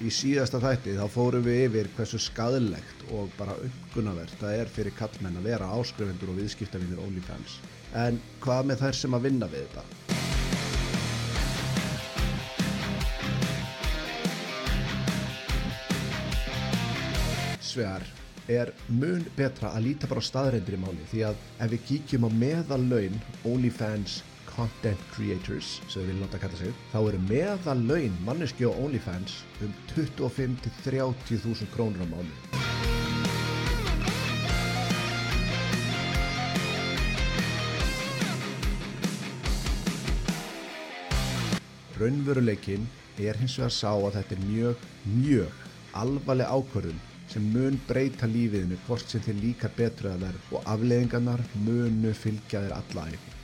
Í síðasta þætti þá fórum við yfir hversu skadilegt og bara uppgunavert það er fyrir kallmenn að vera áskrifendur og viðskiptavinir OnlyFans. En hvað með þær sem að vinna við þetta? Svegar er mun betra að líta bara á staðreindir í máli því að ef við kíkjum á meðallaun OnlyFans content creators sem við viljum láta kalla sig þá eru meðallaun manneski á OnlyFans um 25-30 þúsund krónur á mánu Raunveruleikin er hins vegar sá að þetta er mjög, mjög alvarleg ákvörðun sem mun breyta lífiðinu hvort sem þið líkar betur að verð og afleðingarnar munu fylgja þér alla æfi.